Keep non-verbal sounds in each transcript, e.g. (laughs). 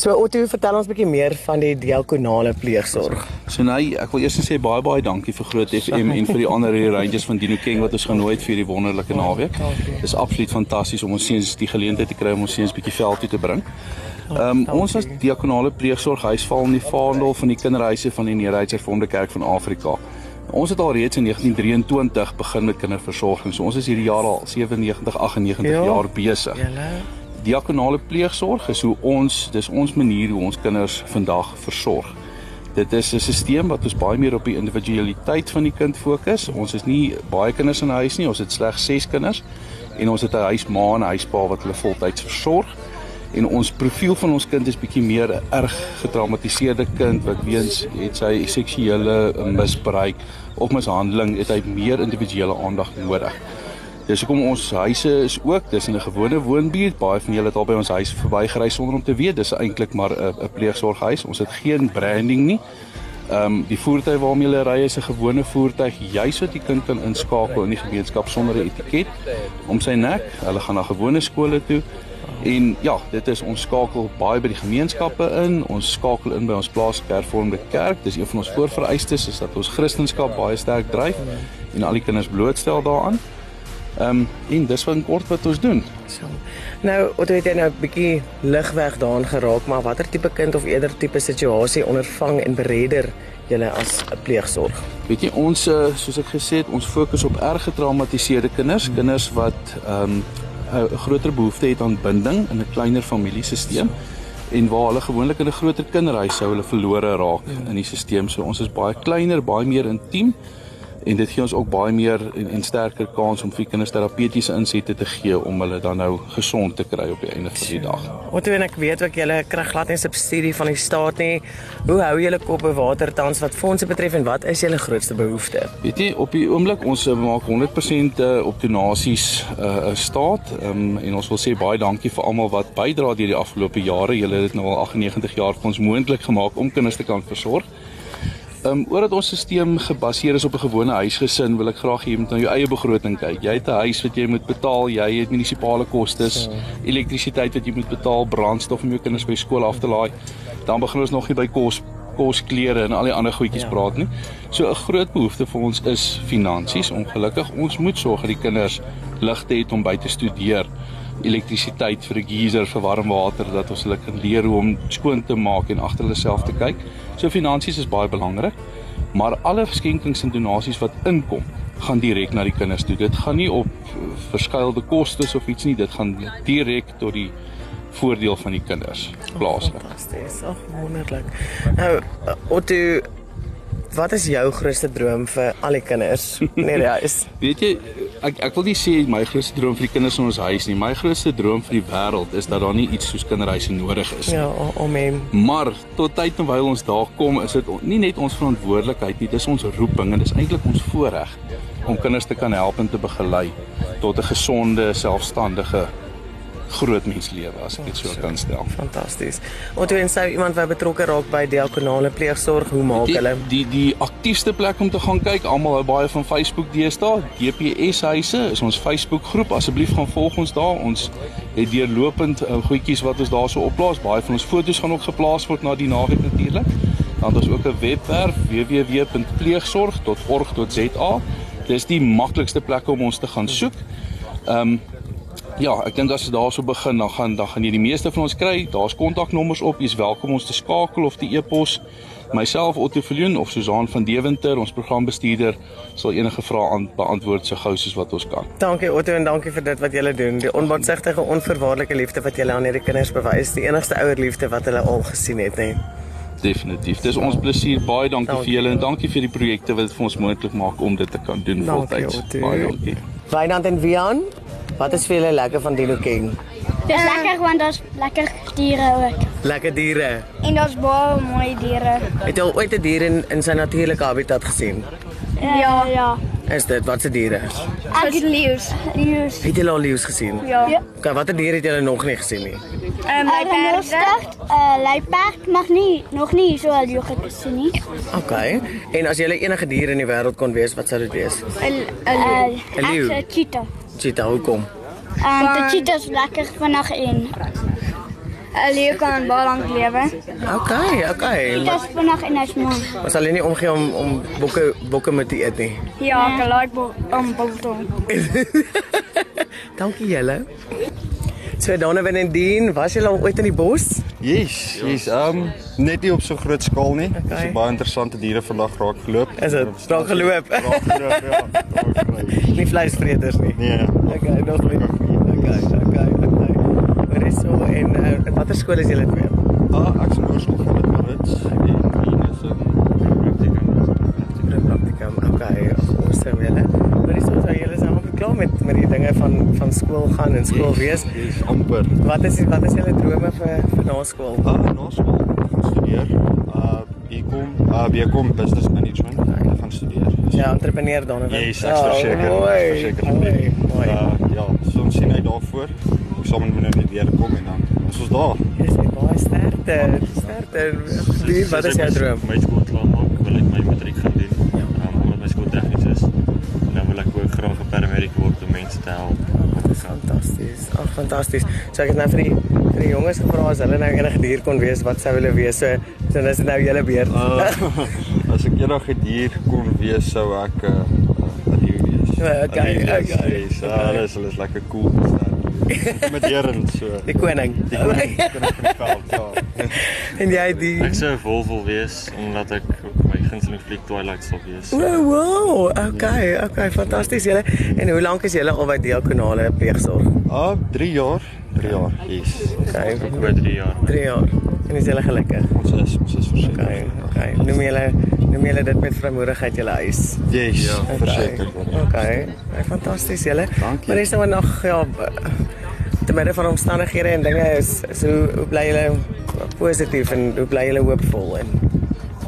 So Otto, vertel ons 'n bietjie meer van die diakonale pleegsorg. So nee, ek wil eers sê baie baie dankie vir Groot FM en vir die ander Rangers van Dino King wat ons genooi het vir hierdie wonderlike naweek. Dit is absoluut fantasties om ons seuns die geleentheid te kry om ons seuns bietjie veld toe te bring. Ehm um, ons as diakonale pleegsorg huisval in die vaandel van die kinderhuise van die Nederheidshervormde Kerk van Afrika. Ons het al reeds in 1923 begin met kinderversorging. So ons is hierdie jaar al 97 98 ja, jaar besig. Julle diakonale pleegsorg is hoe ons dis ons manier hoe ons kinders vandag versorg. Dit is 'n stelsel wat ons baie meer op die individualiteit van die kind fokus. Ons is nie baie kinders in 'n huis nie, ons het slegs 6 kinders en ons het 'n huisma en 'n huispa wat hulle voltyds versorg. En ons profiel van ons kind is bietjie meer 'n erg getraumatiseerde kind wat weens het sy seksuele misbruik of mishandeling, het hy meer individuele aandag nodig. Dis hoekom ons huise is ook, dis in 'n gewone woonbuurt. Baie van julle het al by ons huis verbygery sonder om te weet dis eintlik maar 'n 'n pleegsorghuis. Ons het geen branding nie. Ehm um, die voertuig waarmee hulle ry is 'n gewone voertuig, juis wat die kind kan inskakel in die gemeenskap sonder 'n etiket om sy nek. Hulle gaan na gewone skole toe. En ja, dit is ons skakel baie by die gemeenskappe in. Ons skakel in by ons plaaslike hervormde kerk. Dis een van ons voorvereistes is dat ons Christendom baie sterk dryf en al die kinders blootstel daaraan. Ehm um, en dis wat kort wat ons doen. So. Nou, wat het jy nou 'n bietjie ligweg daarin geraak, maar watter tipe kind of eerder tipe situasie ondervang en beredder julle as 'n pleegsorg? Weet jy, ons eh, soos ek gesê het, ons fokus op erg getraumatiseerde kinders, hmm. kinders wat ehm um, 'n groter behoefte het aan binding in 'n kleiner familiesisteem en waar hulle gewoonlik in 'n groter kinderhuis sou hulle verlore raak hmm. in die stelsel. So ons is baie kleiner, baie meer intiem en dit gee ons ook baie meer en, en sterker kans om vir kinders terapeutiese insette te gee om hulle dan nou gesond te kry op die einde van die dag. Wat doen ek weet ook julle kry glad nie subsidie van die staat nie. Hoe hou julle kop bo water tans wat fondse betref en wat is julle grootste behoefte? Weet jy op die oomblik ons eh, maak 100% eh, op donasies uh, staat um, en ons wil sê baie dankie vir almal wat bydra deur die afgelope jare. Julle het nou al 98 jaar vir ons moontlik gemaak om kinders te kan versorg. Ehm um, omdat ons stelsel gebaseer is op 'n gewone huisgesin, wil ek graag hê jy moet na jou eie begroting kyk. Jy het 'n huis wat jy moet betaal, jy het munisipale kostes, elektrisiteit wat jy moet betaal, brandstof om jou kinders by skool af te laai. Dan begin ons nog nie by kos, kos, klere en al die ander goedjies ja. praat nie. So 'n groot behoefte vir ons is finansies. Ongelukkig, ons moet sorg dat die kinders ligte het om by te studeer elektrisiteit vir 'n geyser vir warm water dat ons hulle kan leer hoe om skoon te maak en agter hulle self te kyk. So finansies is baie belangrik, maar alle skenkings en donasies wat inkom, gaan direk na die kinders toe. Dit gaan nie op verskeidelde kostes of iets nie, dit gaan direk tot die voordeel van die kinders plaaslik. Fantasties. Ag, wonderlik. Nou, Otto Wat is jou grootste droom vir al die kinders in die huis? Weet jy, ek ek wil nie sê my grootste droom vir die kinders in ons huis nie. My grootste droom vir die wêreld is dat daar nie iets soos kinderhuise nodig is nie. Ja, amen. Maar tot tyd en wyl ons daar kom, is dit nie net ons verantwoordelikheid nie, dis ons roeping en dis eintlik ons voorreg om kinders te kan help en te begelei tot 'n gesonde, selfstandige groot mens lewe as ek dit so kan stel. Fantasties. Wat doen sou iemand wat betrokke raak by diakonale pleegsorg, hoe maak hulle? Die die die aktiefste plek om te gaan kyk, almal hou baie van Facebook deesdae. GPS huise is ons Facebook groep. Asseblief gaan volg ons daar. Ons het deurlopend uh, goedjies wat ons daarso opplaas. Baie van ons foto's gaan ook geplaas word na die naweek natuurlik. Dan ons ook 'n webwerf www.pleegsorg.org.za. Dis die maklikste plek om ons te gaan soek. Ehm um, Ja, ek dink as jy daarso begin, dan gaan dan gaan jy die meeste van ons kry. Daar's kontaknommers op. Jy's welkom ons te skakel of te e-pos. Myself Otto Viljoen of Susan van Deventer, ons programbestuurder, sal enige vrae aan beantwoord so gou soos wat ons kan. Dankie Otto en dankie vir dit wat julle doen. Die onbaatsigtige, onverwaarlike liefde wat julle aan hierdie kinders bewys, die enigste ouer liefde wat hulle al gesien het, hè. Definitief. Dis ons plesier. Baie dankie, dankie vir julle en dankie vir die projekte wat dit vir ons moontlik maak om dit te kan doen voltyds. Baie dankie. Wynand en Wian, Wat is vir julle lekker van Dino King? Dis uh, lekker want daar's lekker diere ook. Lekker diere. En daar's baie mooi diere. Het jy al ooit 'n dier in in sy natuurlike habitat gesien? Uh, ja, ja. Is dit watse diere? Ek het leeu's. Leeu's. Het jy al leeu's gesien? Ja. ja. Okay, watter diere het jy nog nie gesien nie? Ehm um, luiperd. Eh uh, luiperd mag nie nog nie so al jou gesien nie. Okay. En as jy enige dier in die wêreld kon wees, wat sou dit wees? 'n 'n leeu. 'n cheetah cheetah hoekom? Ehm um, die cheetah is lekker vinnig en 'n leeu kan baie lank lewe. Okay, okay. Dit is vinnig en hy's mooi. Maar sal jy nie omgee om om bokke bokke met te eet nie. Ja, ek like bo om biltong. (laughs) Dankie julle. So Donovan en Dean, was julle al ooit in die bos? Yes, yes. Um net nie op so groot skaal nie. Okay. Okay. So baie interessante diere vandag raak geloop. Is dit? Raak geloop. Raak geloop, ja. Geloop. (laughs) Nie vleisvreters nie. Nee. Okay, nog nie. Okay, okay, okay. Maar is so en uh, in watter skool is julle twee? Ah, ek se hoërskool gaan dit maar dit. En hier is 'n praktikum. praktikum. Okay, awesome julle. Maar is so so julle is al klaar met met die dinge van van skool gaan en skool wees. Dis amper. Wat is wat is julle drome vir vir na skool? Ah, na skool gaan studeer. Ah, ek kom, ah, ek kom business management. Ek gaan studeer. Ja, entrepreneur Donovan. Yes, ek is verseker. Oh, mooi. Ek is verseker. Mooi. mooi. Uh, ja, so ons sien uit daarvoor. Ek sal met net weer kom en dan is ons daar. Dis baie sterkte. Sterkte. Wie wat is jou droom? My skool klaar maak, wil ek my matriek gaan doen. Ja. Um, omdat my skool tegnies is. En dan wil ek ook graag 'n paramedic word om mense te help. Fantasties. Ag, fantasties. So ek het nou vir die vir die jonges gevra as hulle nou enige dier kon wees, wat sou hulle wees? So, so dis nou julle beurt. Uh, (laughs) as ek eendag 'n dier kon wees, sou ek 'n uh, leeu wees. Ja, okay, 'n leeu wees, okay, Yes, okay. okay. hulle is hulle is lekker cool sterk. Met heren so. die koning. Die koning koning van die veld. Ja. (laughs) en jy die Ek sou 'n wolf wil wees omdat ek my gunsteling fliek Twilight sal wees. Wow, wow. Okay, okay, fantasties julle. En hoe lank is julle al by diakonale pleegsorg? Ah, 3 jaar. 3 jaar. Yes. Okay, Ek oor 3 jaar. 3 jaar. En is julle gelukkig? Ons is ons is verseker. Okay, okay. Noem julle noem julle dit met vrymoedigheid julle huis. Yes, Ja, ja, verseker. Okay. Okay, fantasties julle. Dankie. Maar dis nou nog ja te midde van omstandighede en dinge is, is hoe hoe bly julle positief en hoe bly julle hoopvol en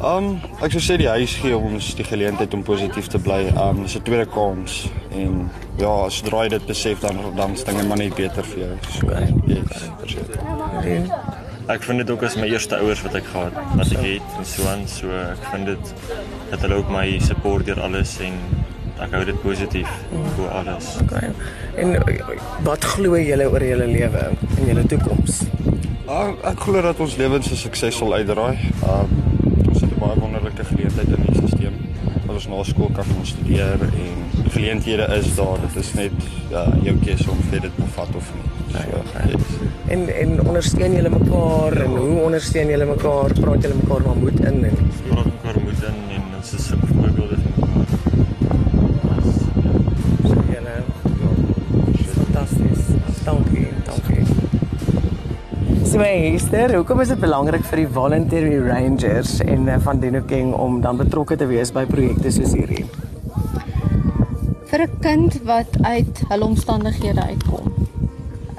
Um, ek sou sê die huis gee ons die geleentheid om positief te bly. Um, dis 'n tweede kans en ja, sodra jy dit besef dan dan is dinge maar net beter vir jou. So, Okay. yes, verseker. en Ek vind dit ook as my eerste ouers wat ek gehad wat ek het en so aan, so ek vind dit dat hulle ook my support deur alles en ek hou dit positief oor alles. okay. En uh, wat glo julle oor julle lewe en julle toekoms? Ah, ek glo dat ons lewens 'n sukses sal uitdraai. Um, ons het 'n baie wonderlike geleentheid. Ons na skool kan gaan studeer en geleenthede is daar. Dit is net ja, jou keuse om vir dit te vat of nie. So, yes. En en ondersteun julle mekaar en hoe ondersteun julle mekaar? Praat julle mekaar maar moed in en Praat mekaar moed in en ons is sulke So Esther, hoekom is dit belangrik vir die voluntary rangers en uh, van Dino King om dan betrokke te wees by projekte soos hierdie? vir 'n kind wat uit hulle omstandighede uitkom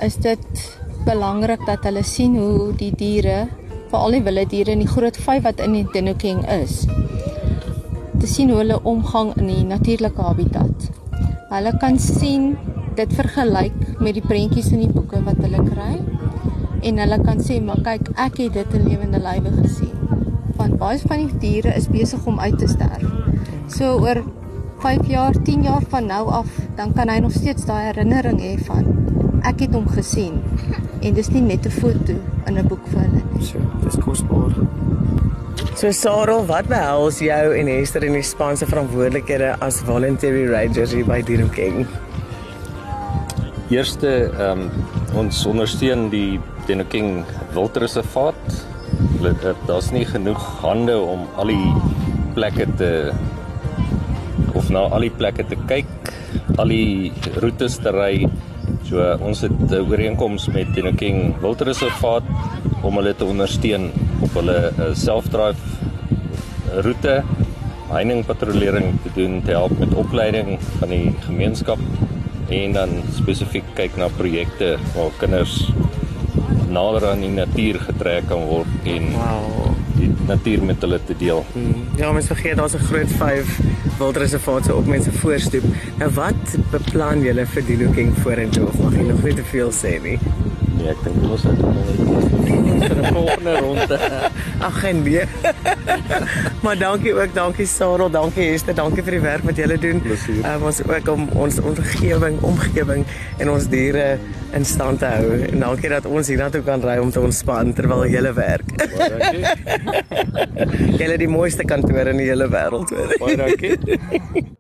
is dit belangrik dat hulle sien hoe die diere veral die wilde diere en die groot vyf wat in die Dinokeng is te sien hoe hulle omgang in die natuurlike habitat. Hulle kan sien dit vergelyk met die prentjies in die boeke wat hulle kry en hulle kan sê maar kyk ek het dit in lewende lywe gesien. Want baie van die diere is besig om uit te sterf. So oor 5 jaar, 10 jaar van nou af, dan kan hy nog steeds daai herinnering hê van ek het hom gesien. En dis nie net 'n foto in 'n boek vir hulle nie. So, dis kosbaar. So Sarel, wat behels jou en Esther in die span se verantwoordelikhede as voluntary rangers hier by Dino King? Eerste ehm um, ons ondersteun die Denoking Wildreservaat. Eh, Daar's nie genoeg hande om al die plekke te of na al die plekke te kyk, al die roetes te ry. So uh, ons het 'n ooreenkoms met Denoking Wildreservaat om hulle te ondersteun op hulle uh, self-drive roete heining patrollering te doen te help met opleiding van die gemeenskap en dan spesifiek kyk na projekte waar kinders nader aan die natuur getrek kan word en Wow. die natuur met hulle te deel. Ja, mens vergeet daar's 'n groot 5 wildreservaat so op mense voorstoep. Nou wat beplan julle vir Dino King vorentoe of mag jy nog nie te veel sê nie? Nie. Ek dink ons het net vir 'n volgende ronde. Ag geen nee. (laughs) maar dankie ook, dankie Sarah, dankie Esther, dankie vir die werk wat julle doen. Um, ons ook om ons omgewing, omgewing en ons diere in stand te hou. En dankie dat ons hiernatoe kan ry om te ontspan terwyl julle werk. Baie dankie. (laughs) julle die mooiste kantoor in die hele wêreld hoor. Baie dankie. (laughs)